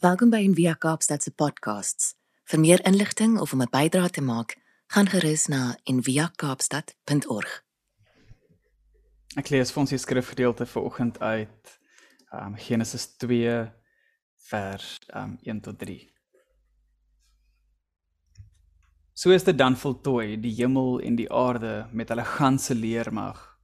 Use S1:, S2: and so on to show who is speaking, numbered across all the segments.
S1: Welkom by Envia Kaapstad se podcasts. Vir meer inligting of om 'n bydrae te maak, gaan gerus na enviakaapstad.org.
S2: Ek lees vir ons die skrifgedeelte vanoggend uit um, Genesis 2 vers um, 1 tot 3. So is dit dan voltooi die hemel en die aarde met hulle ganse leermag.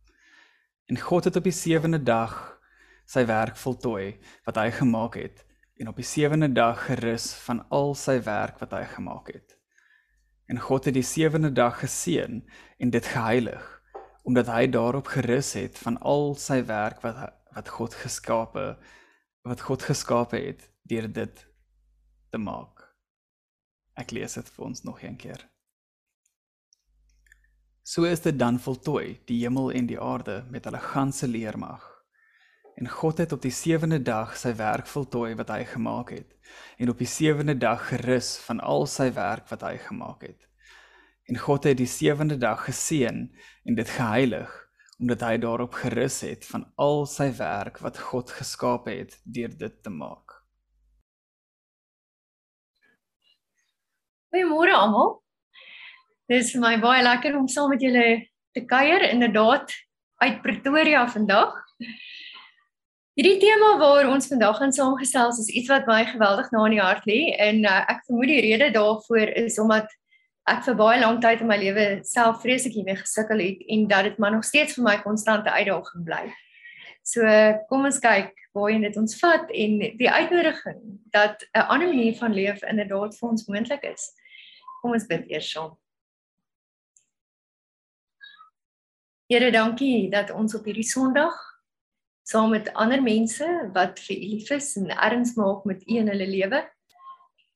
S2: En God het op die sewende dag sy werk voltooi wat hy gemaak het en op die sewende dag gerus van al sy werk wat hy gemaak het. En God het die sewende dag geseën en dit geheilig omdat hy daarop gerus het van al sy werk wat wat God geskape wat God geskape het deur dit te maak. Ek lees dit vir ons nog een keer. So is dit dan voltooi, die hemel en die aarde met hulle ganse leermag. En God het op die sewende dag sy werk voltooi wat hy gemaak het en op die sewende dag gerus van al sy werk wat hy gemaak het. En God het die sewende dag geseën en dit geheilig omdat hy daarop gerus het van al sy werk wat God geskaap het deur dit te maak.
S3: Goeiemôre almal. Dis vir my baie lekker om saam met julle te kuier inderdaad uit Pretoria vandag. Hierdie tema waar ons vandag gaan saamgesels is iets wat my geweldig na in die hart lê en uh, ek vermoed die rede daarvoor is omdat ek vir baie lank tyd in my lewe self vreeslik hiermee gesukkel het en dat dit maar nog steeds vir my konstante uitdaging bly. So kom ons kyk waarheen dit ons vat en die uitnodiging dat 'n ander manier van leef inderdaad vir ons moontlik is. Kom ons bid eers saam. Here, dankie dat ons op hierdie Sondag saam met ander mense wat vir u lief is en erns maak met u in hulle lewe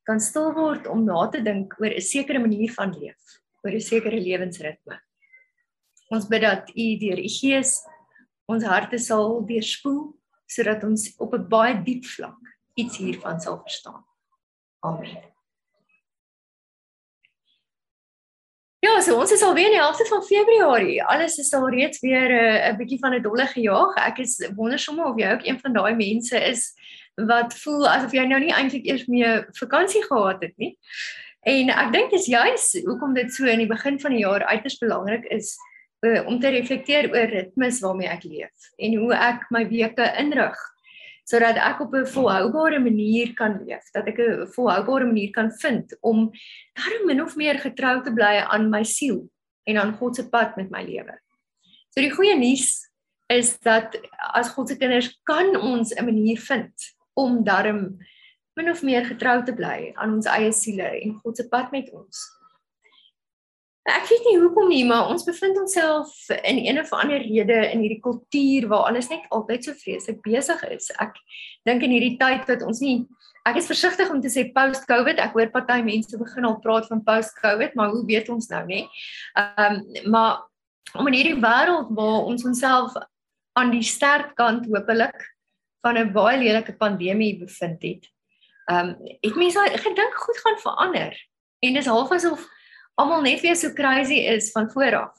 S3: kan stil word om na te dink oor 'n sekere manier van leef, oor 'n sekere lewensritme. Ons bid dat u deur u gees ons harte sal deurspoel sodat ons op 'n baie diep vlak iets hiervan sal verstaan. Amen. Ja, so ons is al weer in die helfte van Februarie. Alles is al reeds weer eh, 'n uh, bietjie van 'n dolle gejaag. Ek is wondersomme of jy ook een van daai mense is wat voel asof jy nou nie eintlik eers meer vakansie gehad het nie. En ek dink dis juis hoekom dit so in die begin van die jaar uiters belangrik is uh, om te reflekteer oor ritmes waarmee ek leef en hoe ek my weke inrig sodat ek op 'n volhoubare manier kan leef, dat ek 'n volhoubare manier kan vind om daarom min of meer getrou te bly aan my siel en aan God se pad met my lewe. So die goeie nuus is dat as God se kinders kan ons 'n manier vind om daarom min of meer getrou te bly aan ons eie siele en God se pad met ons. Ek weet nie hoekom nie, maar ons bevind onsself in een of ander rede in hierdie kultuur waar alles net altyd so vreeslik besig is. Ek dink in hierdie tyd wat ons nie ek is versigtig om te sê post-COVID. Ek hoor party mense begin al praat van post-COVID, maar hoe weet ons nou nie? Ehm um, maar om in hierdie wêreld waar ons onsself aan die sterk kant hopelik van 'n baie lelike pandemie bevind het. Ehm um, het mense gedink goed gaan verander. En dis half asof almal net weer so crazy is van vooraf.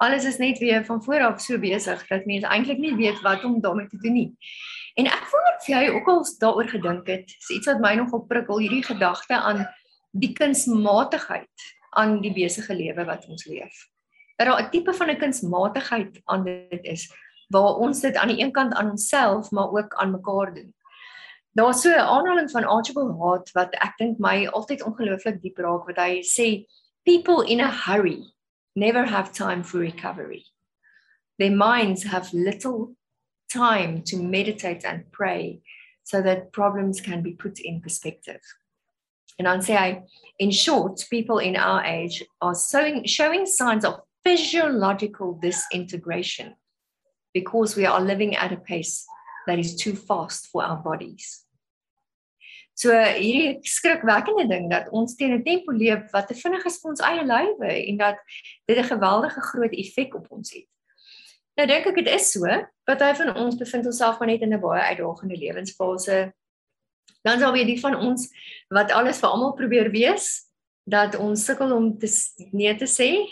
S3: Alles is net weer van vooraf so besig dat mense eintlik nie weet wat om daarmee te doen nie. En ek wonder of jy ook al daaroor gedink het, is iets wat my nogal prikkel hierdie gedagte aan die kunsmatigheid aan die besige lewe wat ons leef. Dat daar 'n tipe van 'n kunsmatigheid aan dit is waar ons dit aan die een kant aan onsself maar ook aan mekaar doen. Daar's so 'n aanhaling van Archibald Hart wat ek dink my altyd ongelooflik diep raak wat hy sê People in a hurry never have time for recovery. Their minds have little time to meditate and pray so that problems can be put in perspective. And I'd say, in short, people in our age are showing, showing signs of physiological disintegration because we are living at a pace that is too fast for our bodies. So hierdie skrikwekkende ding dat ons teen 'n tempo leef wat te vinnig is vir ons eie lywe en dat dit 'n geweldige groot effek op ons het. Nou dink ek dit is so, party van ons bevind onsself maar net in 'n baie uitdagende lewensfase. Dan sal weer die van ons wat alles vir almal probeer wees, dat ons sukkel om te nee te sê.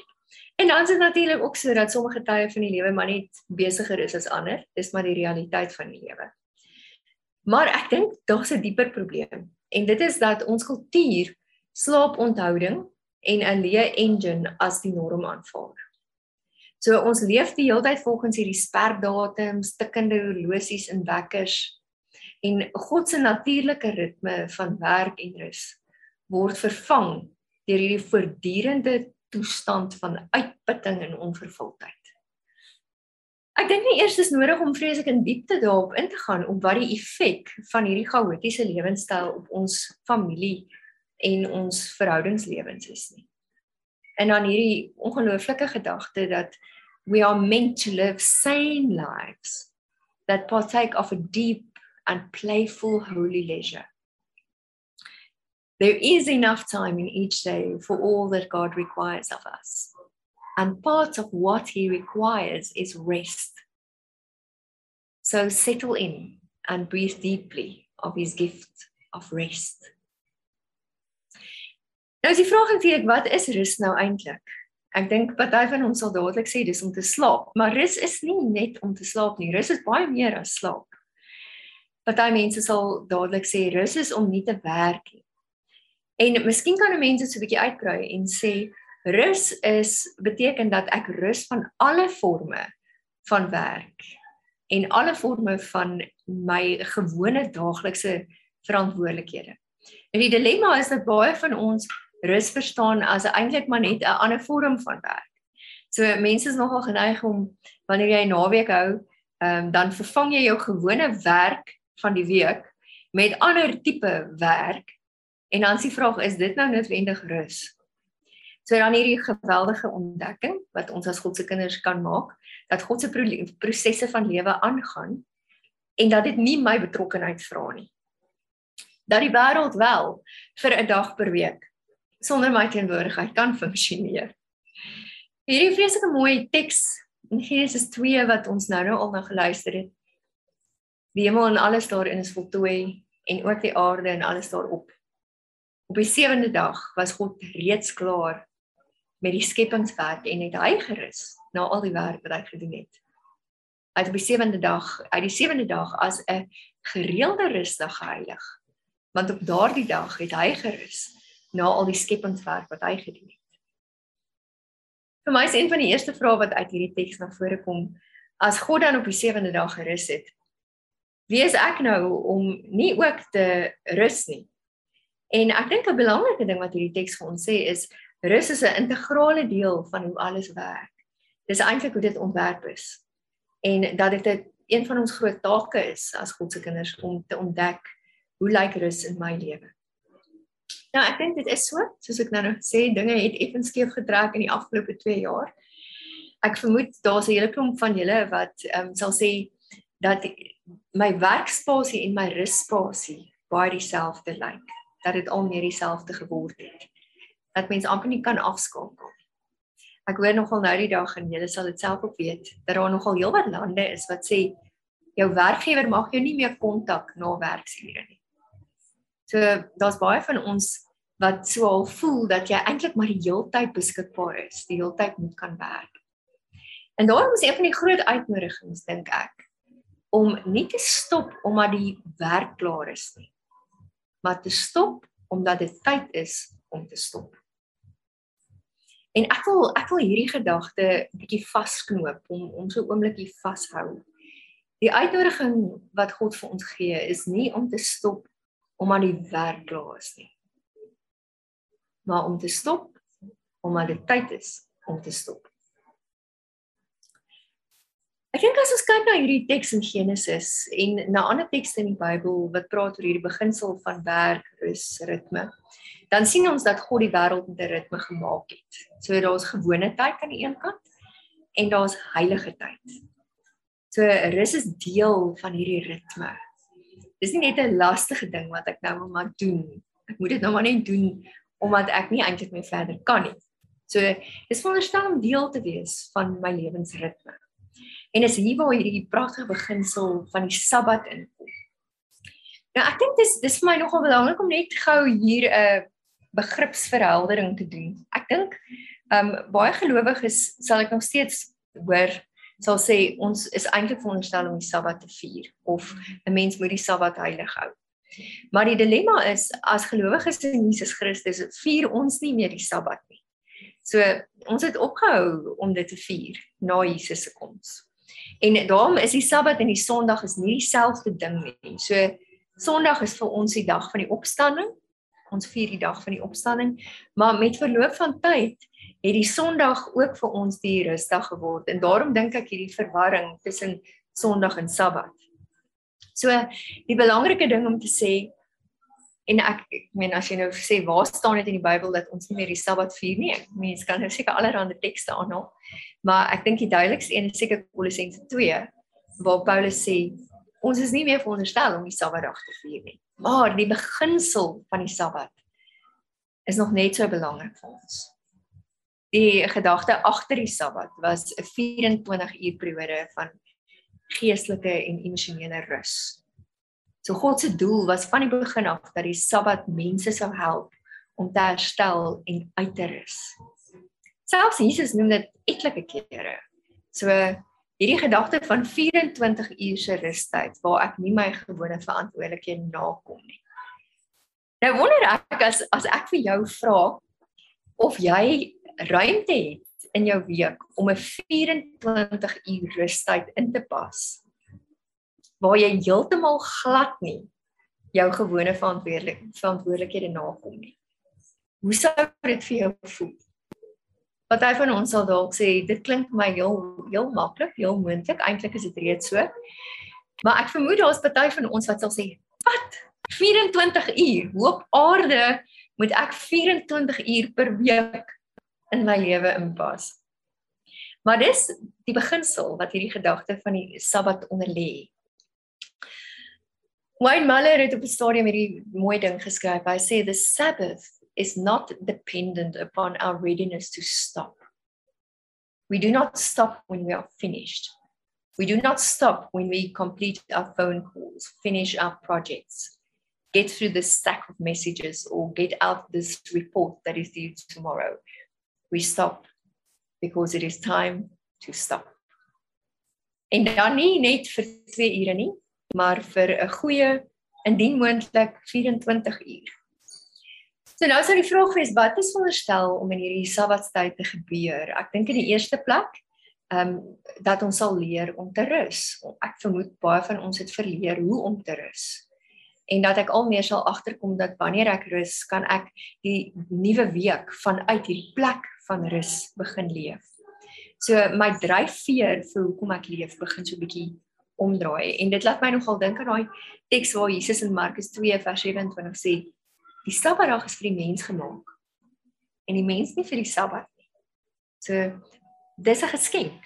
S3: En dan is dit natuurlik ook so dat sommige tye van die lewe maar net besigger is as ander. Dis maar die realiteit van die lewe. Maar ek dink daar's 'n dieper probleem. En dit is dat ons kultuur slaaponthouding en 'n leë engine as die norm aanvaar. So ons leef die hele tyd volgens hierdie sperdatums, tikkende horlosies en wekkers en God se natuurlike ritme van werk en rus word vervang deur hierdie voortdurende toestand van uitputting en onvervuldheid. Ek dink nie eers is nodig om vreeslik in diepte daarop in te gaan om wat die effek van hierdie chaotiese lewenstyl op ons familie en ons verhoudingslewens is nie. En dan hierdie ongelooflike gedagte dat we are meant to live sane lives that partake of a deep and playful holy leisure. There is enough time in each day for all that God requires of us. And part of what He requires is rest. So settle in and breathe deeply of His gift of rest. Nou is die vraag eintlik wat is rus nou eintlik? Ek dink party van ons sal dadelik sê dis om te slaap, maar rus is nie net om te slaap nie. Rus is baie meer as slaap. Party mense sal dadelik sê rus is om nie te werk nie. En miskien kan mense so 'n bietjie uitbrei en sê rus is beteken dat ek rus van alle forme van werk en alle forme van my gewone daaglikse verantwoordelikhede. En die dilemma is dat baie van ons rus verstaan as eintlik maar net 'n ander vorm van werk. So mense is nogal geneig om wanneer jy 'n naweek hou, um, dan vervang jy jou gewone werk van die week met ander tipe werk en dan is die vraag is dit nou noodwendig rus? So dan hierdie geweldige ontdekking wat ons as God se kinders kan maak dat God se prosesse van lewe aangaan en dat dit nie my betrokkeheid vra nie. Dat die wêreld wel vir 'n dag per week sonder my teenwoordigheid kan funksioneer. Hierdie vreeslike mooi teks in Genesis 2 wat ons nou nou al na geluister het Die hemel en alles daarin is voltooi en ook die aarde en alles daarop. Op die sewende dag was God reeds klaar met die skepingswerk en het hy gerus na al die werk wat hy gedoen het. Hy het op die sewende dag, uit die sewende dag as 'n gereelde rusdag geheilig. Want op daardie dag het hy gerus na al die skepingswerk wat hy gedoen het. Vir my is een van die eerste vrae wat uit hierdie teks na vore kom, as God dan op die sewende dag gerus het, wie is ek nou om nie ook te rus nie? En ek dink 'n belangrike ding wat hierdie teks vir ons sê is rus is 'n integrale deel van hoe alles werk. Dis eintlik hoe dit ontwerp is. En dat dit een van ons groot take is as God se kinders om te ontdek hoe lyk rus in my lewe. Nou ek dink dit is so, soos ek nou nog sê, dinge het effens skeef getrek in die afgelope 2 jaar. Ek vermoed daar's 'n hele klomp van julle wat ehm um, sal sê dat my werkspasie en my russpasie baie dieselfde lyk. Dat dit al meer dieselfde geword het. Dat mens amper nie kan afskakel. Ek hoor nogal nou die dag en julle sal dit self ook weet dat daar nogal heelwat lande is wat sê jou werkgewer mag jou nie meer kontak na werksure nie. So daar's baie van ons wat so al voel dat jy eintlik maar die heeltyd beskikbaar is, die heeltyd moet kan werk. En daarom is een van die groot uitnodigings dink ek om nie te stop omdat die werk klaar is nie maar te stop omdat dit tyd is om te stop. En ek wil ek wil hierdie gedagte bietjie vasknoop om om so oomblikie vashou. Die uitnodiging wat God vir ons gee is nie om te stop omdat die werk klaar is nie. Maar om te stop omdat dit tyd is om te stop. Ek dink as ons kyk na hierdie teks in Genesis en na ander tekste in die Bybel wat praat oor hierdie beginsel van werk, rus, ritme, dan sien ons dat God die wêreld met 'n ritme gemaak het. So daar's gewone tyd aan die een kant en daar's heilige tyd. So rus is deel van hierdie ritme. Dis nie net 'n lastige ding wat ek nou maar doen. Ek moet dit nou maar net doen omdat ek nie eintlik meer verder kan nie. So dis veronderstel om deel te wees van my lewensritme. En is hier waar hierdie pragtige beginsel van die Sabbat inkom. Nou ek dink dis dis vir my nogal belangrik om net gou hier 'n begripsverheldering te doen. Ek dink ehm um, baie gelowiges sal ek nog steeds hoor sal sê ons is eintlik veronderstel om die Sabbat te vier of 'n mens moet die Sabbat heilig hou. Maar die dilemma is as gelowiges in Jesus Christus vier ons nie meer die Sabbat nie. So ons het opgehou om dit te vier na Jesus se koms. En daarom is die Sabbat en die Sondag is nie dieselfde ding nie. So Sondag is vir ons die dag van die opstanding. Ons vier die dag van die opstanding, maar met verloop van tyd het die Sondag ook vir ons die rusdag geword en daarom dink ek hierdie verwarring tussen Sondag en Sabbat. So die belangrike ding om te sê en ek ek meen as jy nou sê waar staan dit in die Bybel dat ons nie meer die Sabbat vier nie. Mense kan nou seker allerlei tekste aanhaal. Maar ek dink die duidelikste een is seker Kolossense 2 waar Paulus sê ons is nie meer veronderstel om die Sabbatdag te vier nie. Maar die beginsel van die Sabbat is nog net so belangrik vir ons. Die gedagte agter die Sabbat was 'n 24 uur periode van geestelike en emosionele rus. So God se doel was van die begin af dat die Sabbat mense sou help om te herstel en uit te rus. Selfs Jesus noem dit etlike kere. So hierdie gedagte van 24 uur se rustyd waar ek nie my gewone verantwoordelikhede nakom nie. Nou wonder ek as as ek vir jou vra of jy ruimte het in jou week om 'n 24 uur rustyd in te pas waar jy heeltemal glad nie jou gewone verantwoordelik verantwoordelikhede nakom nie. Hoe sou dit vir jou voel? Party van ons sal dalk sê dit klink my heel heel maklik, heel moontlik, eintlik is dit reeds so. Maar ek vermoed daar's party van ons wat sal sê, "Wat? 24 uur? Hoe op aarde moet ek 24 uur per week in my lewe inpas. Maar dis die beginsel wat hierdie gedagte van die Sabbat onder lê. Wayne Muller het op 'n stadium hierdie mooi ding geskryf. Hy sê the Sabbath is not dependent upon our readiness to stop. We do not stop when we are finished. We do not stop when we complete our phone calls, finish our projects, get through the stack of messages, or get out this report that is due tomorrow we stop because it is time to stop. En dan nie net vir 2 ure nie, maar vir 'n goeie indien moontlik 24 uur. So nou sou die vraag wees wat is veronderstel om in hierdie Sabbattyd te gebeur? Ek dink in die eerste plek ehm um, dat ons sal leer om te rus. Ek vermoed baie van ons het verleer hoe om te rus en dat ek al meer sal agterkom dat wanneer ek rus, kan ek die nuwe week vanuit hierdie plek van rus begin leef. So my dryfveer vir hoekom ek leef begin so 'n bietjie omdraai en dit laat my nogal dink aan daai teks waar Jesus in Markus 2 vers 27 sê die Sabbatdag is vir die mens gemaak en die mens nie vir die Sabbat nie. So dis 'n geskenk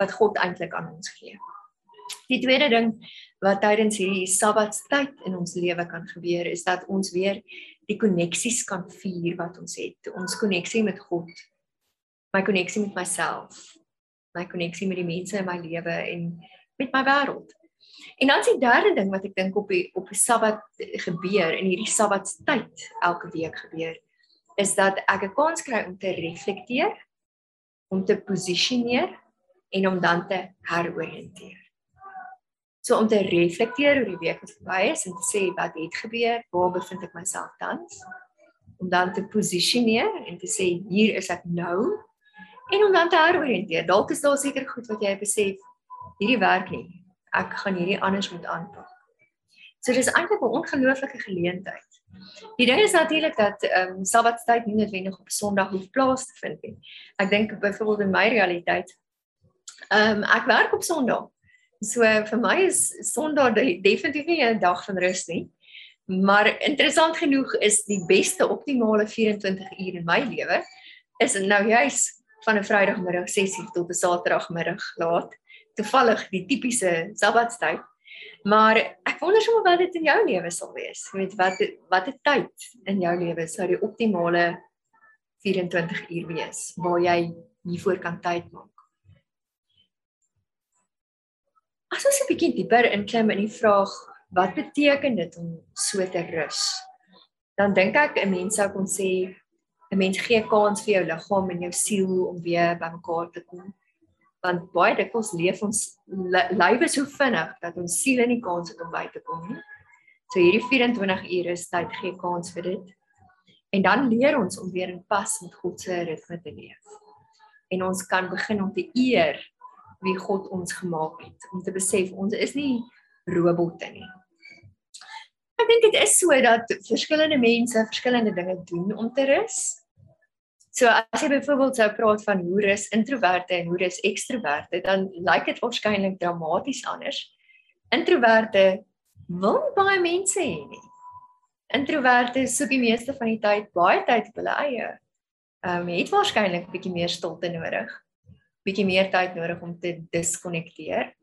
S3: wat God eintlik aan ons gee. Die tweede ding wat tydens hierdie Sabbatstyd in ons lewe kan gebeur is dat ons weer die koneksies kan vier wat ons het. Ons koneksie met God, my koneksie met myself, my koneksie met die mense in my lewe en met my wêreld. En dan is die derde ding wat ek dink op die op die Sabbat gebeur in hierdie Sabbatstyd elke week gebeur is dat ek 'n kans kry om te reflekteer, om te posisioneer en om dan te heroriënteer. So om te reflekteer oor die week wat verby is en te sê wat het gebeur, waar bevind ek myself tans? Om dan te posisioneer en te sê hier is ek nou en om dan te heroriënteer. Dalk is daar seker goed wat jy besef hierdie werk nie. Ek gaan hierdie anders moet aanpak. So dis eintlik 'n ongelooflike geleentheid. Die ding is natuurlik dat ehm um, Sabbattyd nie noodwendig op Sondag hoef plaas te vind nie. Ek dink byvoorbeeld in my realiteit ehm um, ek werk op Sondag. So vir my is Sondag definitief nie 'n dag van rus nie. Maar interessant genoeg is die beste optimale 24 uur in my lewe is nou juis van 'n Vrydagmiddag 6:00 tot 'n Saterdagmiddag laat. Toevallig die tipiese Sabbatstyd. Maar ek wonder sommer wat dit in jou lewe sal wees. Jy weet wat watter tyd in jou lewe sou die optimale 24 uur wees waar jy hiervoor kan tyd maak. As ons 'n bietjie dieper inklim in die vraag wat beteken dit om so te rus? Dan dink ek 'n mens sou kon sê 'n mens gee kans vir jou liggaam en jou siel om weer bymekaar te kom. Want baie dikwels leef ons lywe so vinnig dat ons siel nie kans het om by te kom nie. So hierdie 24 ure is tyd gee kans vir dit. En dan leer ons om weer in pas met God se ritme te leef. En ons kan begin om te eer wie God ons gemaak het, om te besef ons is nie robotte nie. Ek dink dit is so dat verskillende mense verskillende dinge doen om te rus. So as jy byvoorbeeld sou praat van hoe rus introverte en hoe rus ekstroverte, dan lyk dit waarskynlik dramaties anders. Introverte wil baie mense hê nie. Introverte soek die meeste van die tyd baie tyd op hulle eie. Ehm um, het waarskynlik bietjie meer stilte nodig. Bietjie meer tyd nodig om te diskonnekteer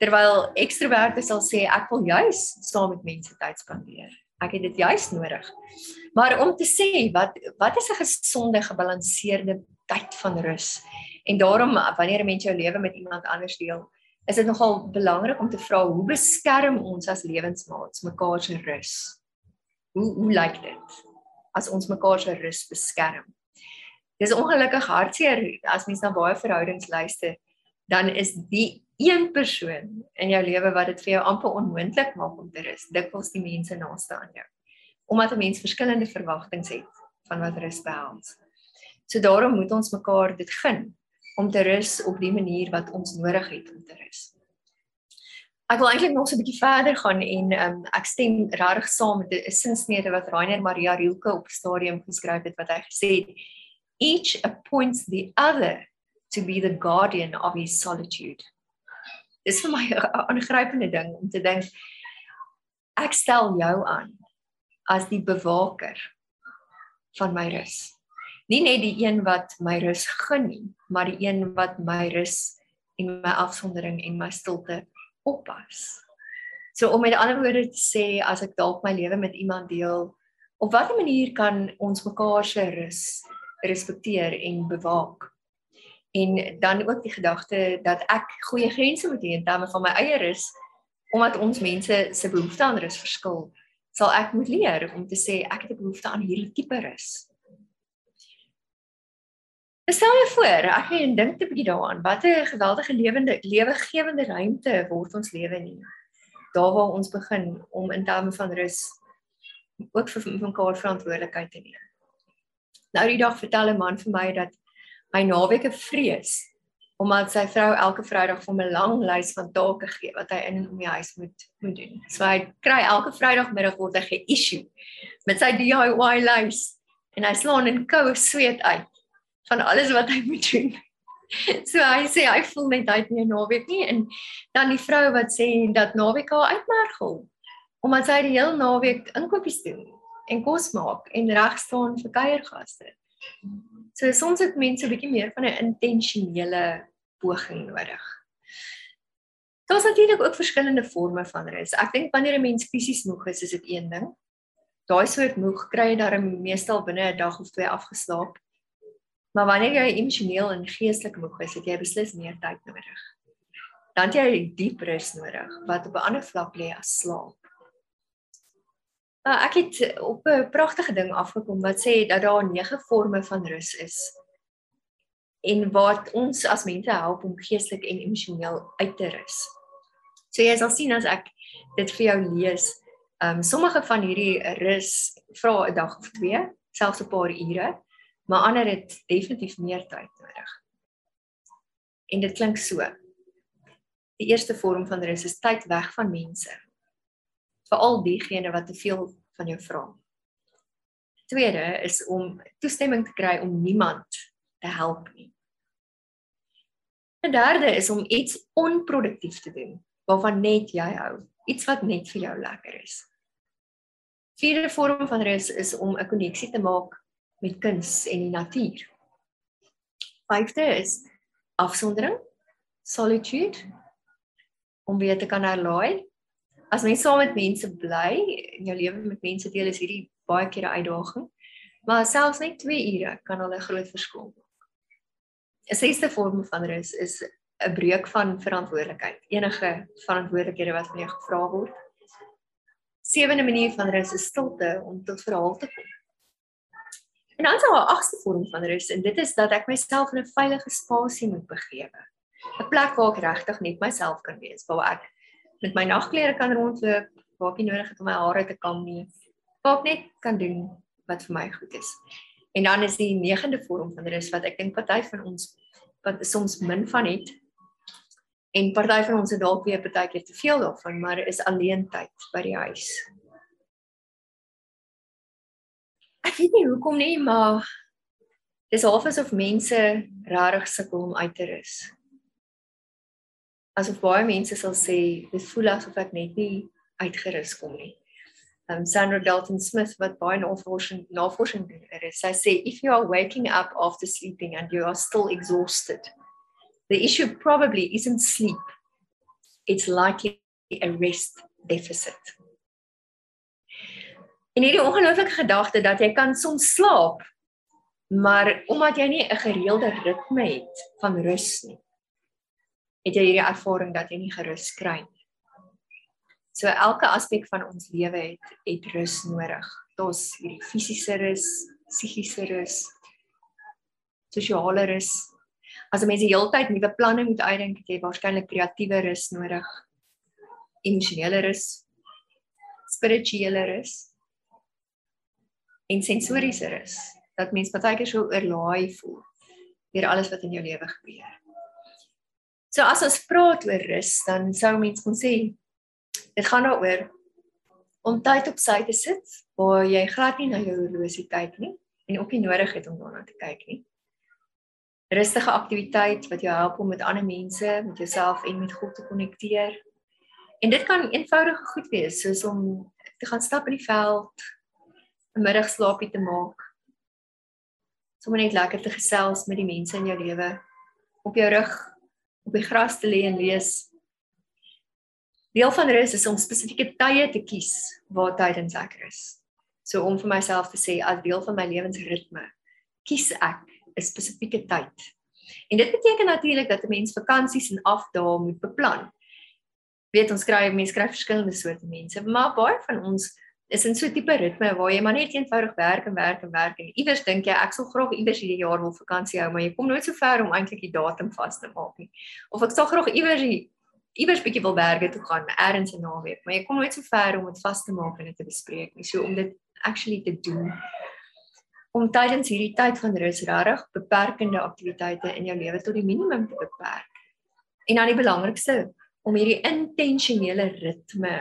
S3: terwyl ekstroverte sal sê ek wil juis saam met mense tyd spandeer. Ek het dit juis nodig. Maar om te sê wat wat is 'n gesonde gebalanseerde tyd van rus? En daarom wanneer 'n mens jou lewe met iemand anders deel, is dit nogal belangrik om te vra hoe beskerm ons as lewensmaats mekaar se rus? Hoe hoe lyk dit as ons mekaar se rus beskerm? Dis ongelukkig hartseer as mens na baie verhoudings luister, dan is die een persoon in jou lewe wat dit vir jou amper onmoontlik maak om te rus, dikwels die mense naaste aan jou. Omdat 'n mens verskillende verwagtinge het van wat rus behels. So daarom moet ons mekaar dit gun om te rus op die manier wat ons nodig het om te rus. Ek wil eintlik nog so 'n bietjie verder gaan en um, ek stem regtig saam met 'n sinsnede wat Rainer Maria Rilke op stadium geskryf het wat hy gesê het each appoints the other to be the guardian of his solitude dis vir my 'n aangrypende ding om te dink ek stel jou aan as die bewaker van my rus. Nie net die een wat my rus gun nie, maar die een wat my rus en my afsondering en my stilte oppas. So om met ander woorde te sê as ek dalk my lewe met iemand deel, op watter manier kan ons mekaar se rus respekteer en bewaak? en dan ook die gedagte dat ek goeie grense moet hê in terme van my eie rus omdat ons mense se behoefte aan rus verskil sal ek moet leer om te sê ek het 'n behoefte aan hierdie tipe rus. Stel jou voor, ek het dink 'n bietjie daaraan, wat 'n geweldige lewende lewegewende ruimte word ons lewe nie. Daar waar ons begin om in terme van rus ook vir mekaar verantwoordelikheid te neem. Nou die dag vertel 'n man vir my dat hy naweke vrees omdat sy vrou elke Vrydag vir 'n lang lys van take gee wat hy in en om die huis moet moet doen. So hy kry elke Vrydagmiddag word hy ge-issue met sy DIY lys en hy slaan in koue sweet uit van alles wat hy moet doen. So hy sê hy voel net hy het nie 'n naweek nie en dan die vrou wat sê dat naweek haar uitmergel omdat sy die hele naweek inkopies doen en kos maak en reg staan vir kuiergaste. So soms het mense 'n bietjie meer van 'n intentionele poging nodig. Daar's natuurlik ook verskillende forme van rus. Ek dink wanneer 'n mens fisies moeg is, is dit een ding. Daai soort moeg kry jy dan meestal binne 'n dag of twee afgeslaap. Maar wanneer jy emosioneel en geestelik moeg is, het jy beslis meer tyd nodig. Dan het jy diep rus nodig wat op 'n ander vlak lê as slaap. Uh, ek het op 'n pragtige ding afgekom wat sê dat daar nege forme van rus is en wat ons as mense help om geestelik en emosioneel uit te rus. So jy sal sien as ek dit vir jou lees, ehm um, sommige van hierdie rus vra 'n dag of twee, selfs 'n paar ure, maar ander het definitief meer tyd nodig. En dit klink so. Die eerste vorm van rus is tyd weg van mense veral diegene wat te veel van jou vra. Tweede is om toestemming te kry om niemand te help nie. 'n Derde is om iets onproduktief te doen waarvan net jy hou, iets wat net vir jou lekker is. Vierde vorm van rus is om 'n koneksie te maak met kuns en die natuur. Vyfde is afsondering, solitude om weer te kan herlaai as mens saam met mense bly en jou lewe met mense deel is hierdie baie keer 'n uitdaging. Maar selfs net 2 ure kan al 'n groot verskil maak. 'n Sesde vorm van rus is 'n breuk van verantwoordelikheid. Enige verantwoordelikhede wat van jou gevra word. Sewende manier van rus is stilte om tot verhaal te kom. En dan is daar 'n agste vorm van rus en dit is dat ek myself in 'n veilige spasie moet begewe. 'n Plek waar ek regtig net myself kan wees, waar ek met my nagklere kan rondloop, waar ek nie nodig het om my hare te kam nie. Waar ek net kan doen wat vir my goed is. En dan is die negende vorm van rus wat ek dink party van ons wat soms min van het en party van ons het dalk weer partykeer te veel daarvan, maar is alleen tyd by die huis. Ek weet nie hoekom nie, maar dis half asof mense regtig sukkel om uit te rus. Asof baie mense sal sê dit voel asof ek net nie uitgerus kom nie. Um Sandra Dalton Smith wat baie navorsing navorsing doen, is sy sê if you are waking up after sleeping and you are still exhausted, the issue probably isn't sleep. It's likely a rest deficit. En hierdie ongelooflike gedagte dat jy kan soms slaap, maar omdat jy nie 'n gereelde ritme het van rus nie, het jy hierdie ervaring dat jy nie gerus kry nie. So elke aspek van ons lewe het het rus nodig. Ons hierdie fisiese rus, psigiese rus, sosiale rus. As 'n mens die hele tyd nuwe planne moet uitdink, het jy waarskynlik kreatiewe rus nodig. Emosionele rus, spirituele rus en sensoriese rus dat mens baie keer so oorlaai voel deur alles wat in jou lewe gebeur. So as ons praat oor rus, dan sou mens kon sê dit gaan daaroor om tyd op sy te sit waar jy glad nie na jou horlosie kyk nie en ook nie nodig het om daarna te kyk nie. Rustige aktiwiteit wat jou help om met ander mense, met jouself en met God te konnekteer. En dit kan eenvoudige goed wees soos om te gaan stap in die veld, 'n middagslaapie te maak. Sommige net lekker te gesels met die mense in jou lewe op jou rug op die gras te lê en lees. Deel van rus is om spesifieke tye te kies waar tydens ek rus. So om vir myself te sê as deel van my lewensritme, kies ek 'n spesifieke tyd. En dit beteken natuurlik dat 'n mens vakansies en afdae moet beplan. Weet ons kry mense kry verskillende soorte mense, maar baie van ons is in so 'n tipe ritme waar jy maar net eenvoudig werk en werk en werk en iewers dink jy ek sal graag iewers hierdie jaar wil vakansie hou, maar jy kom nooit so ver om eintlik die datum vas te maak nie. Of ek sal graag iewers iewers bietjie wil berge toe gaan, ergens 'n naweek, maar jy kom nooit so ver om dit vas te maak en dit te bespreek nie. So om dit actually te doen om tydens hierdie tyd van rus regtig beperkende aktiwiteite in jou lewe tot die minimum te beperk. En dan die belangrikste om hierdie intentionele ritme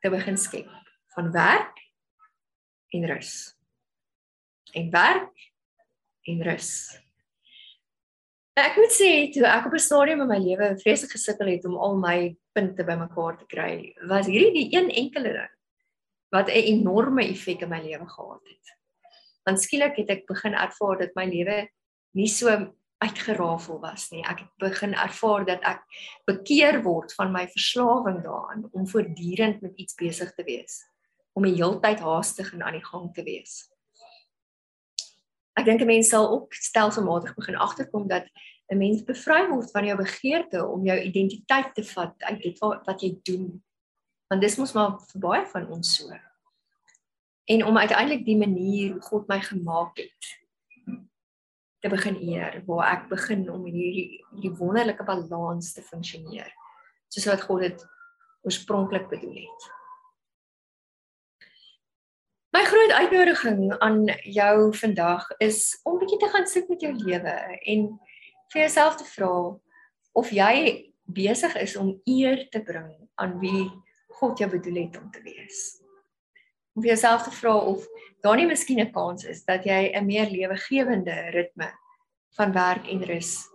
S3: te begin skep van werk en rus. En werk en rus. Ek moet sê toe ek op 'n stadium in my lewe vreeslik gesukkel het om al my punte bymekaar te kry, was hierdie die een enkele ding wat 'n enorme effek in my lewe gehad het. Want skielik het ek begin ervaar dat my lewe nie so uitgerafel was nie. Ek het begin ervaar dat ek bekeer word van my verslawing daaraan om voortdurend met iets besig te wees om die heeltyd haastig en aan die gang te wees. Ek dink 'n mens sal ook stelselmatig begin agterkom dat 'n mens bevry word van jou begeerte om jou identiteit te vat uit dit wat, wat jy doen. Want dis mos maar vir baie van ons so. En om uiteindelik die manier hoe God my gemaak het te begin eer, waar ek begin om hierdie hierdie wonderlike balans te funksioneer, soos wat God dit oorspronklik bedoel het. My groot uitnodiging aan jou vandag is om bietjie te gaan sit met jou lewe en vir jouself te vra of jy besig is om eer te bring aan wie God jou bedoel het om te wees. Om vir jouself te vra of daar nie miskien 'n kans is dat jy 'n meer lewegewende ritme van werk en rus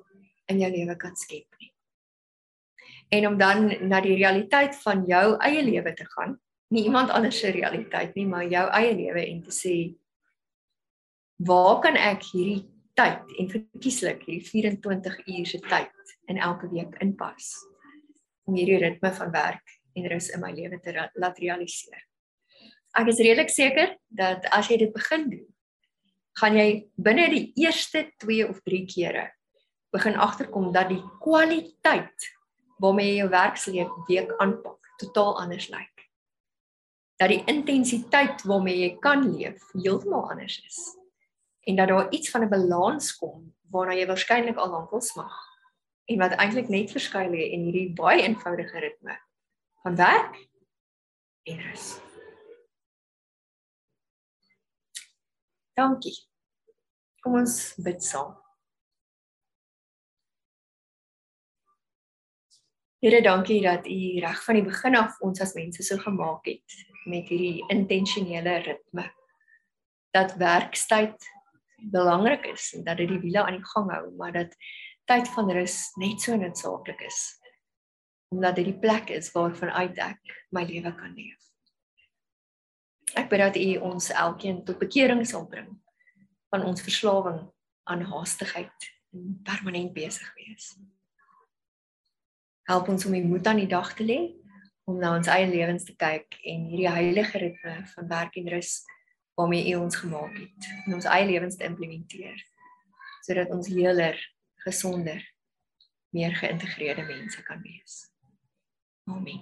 S3: in jou lewe kan skep nie. En om dan na die realiteit van jou eie lewe te gaan nie iemand anders se realiteit nie, maar jou eie lewe en te sê waar kan ek hierdie tyd en verkieslik hierdie 24 uur se tyd in elke week inpas om hierdie ritme van werk en rus in my lewe te laat realiseer. Ek is redelik seker dat as jy dit begin doen, gaan jy binne die eerste 2 of 3 kere begin agterkom dat die kwaliteit waarmee jy jou werksweek aanpak totaal anders lyk dat die intensiteit waarmee jy kan leef heeltemal anders is en dat daar iets van 'n balans kom waarna jy waarskynlik al lank wil smag en wat eintlik net verskuil in hierdie baie eenvoudige ritme van werk en rus. Dankie. Kom ons bid saam. Here, dankie dat U reg van die begin af ons as mense so gemaak het met hierdie intentionele ritme. Dat werkstyd belangrik is en dat dit die wiele aan die gang hou, maar dat tyd van rus net so noodsaaklik is omdat dit die plek is waarvan uit ek my lewe kan leef. Ek bid dat U ons elkeen tot bekering sal bring van ons verslawing aan haastigheid en permanent besig wees. Help ons om die moed aan die dag te lê om na ons eie lewens te kyk en hierdie heilige ritme van werk en rus waarmee U ons gemaak het in ons eie lewens te implementeer sodat ons heeler gesonder, meer geïntegreerde mense kan wees. Amen.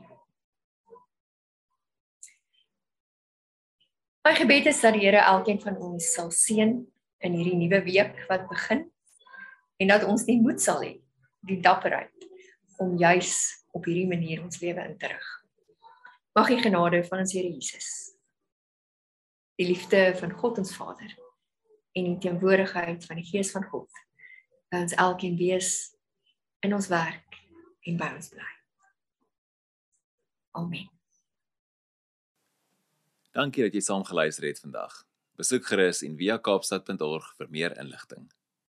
S3: My gebed is dat die Here elkeen van ons sal seën in hierdie nuwe week wat begin en dat ons nie moed sal hê die dapperheid om juis op hierdie manier ons lewe in te rig. Mag die genade van ons Here Jesus die liefde van God ons Vader en die teenwoordigheid van die Gees van God by ons elkeen wees in ons werk en by ons bly. Amen.
S4: Dankie dat jy saam geluister het vandag. Besoek gerus en via kaapstad.org vir meer inligting.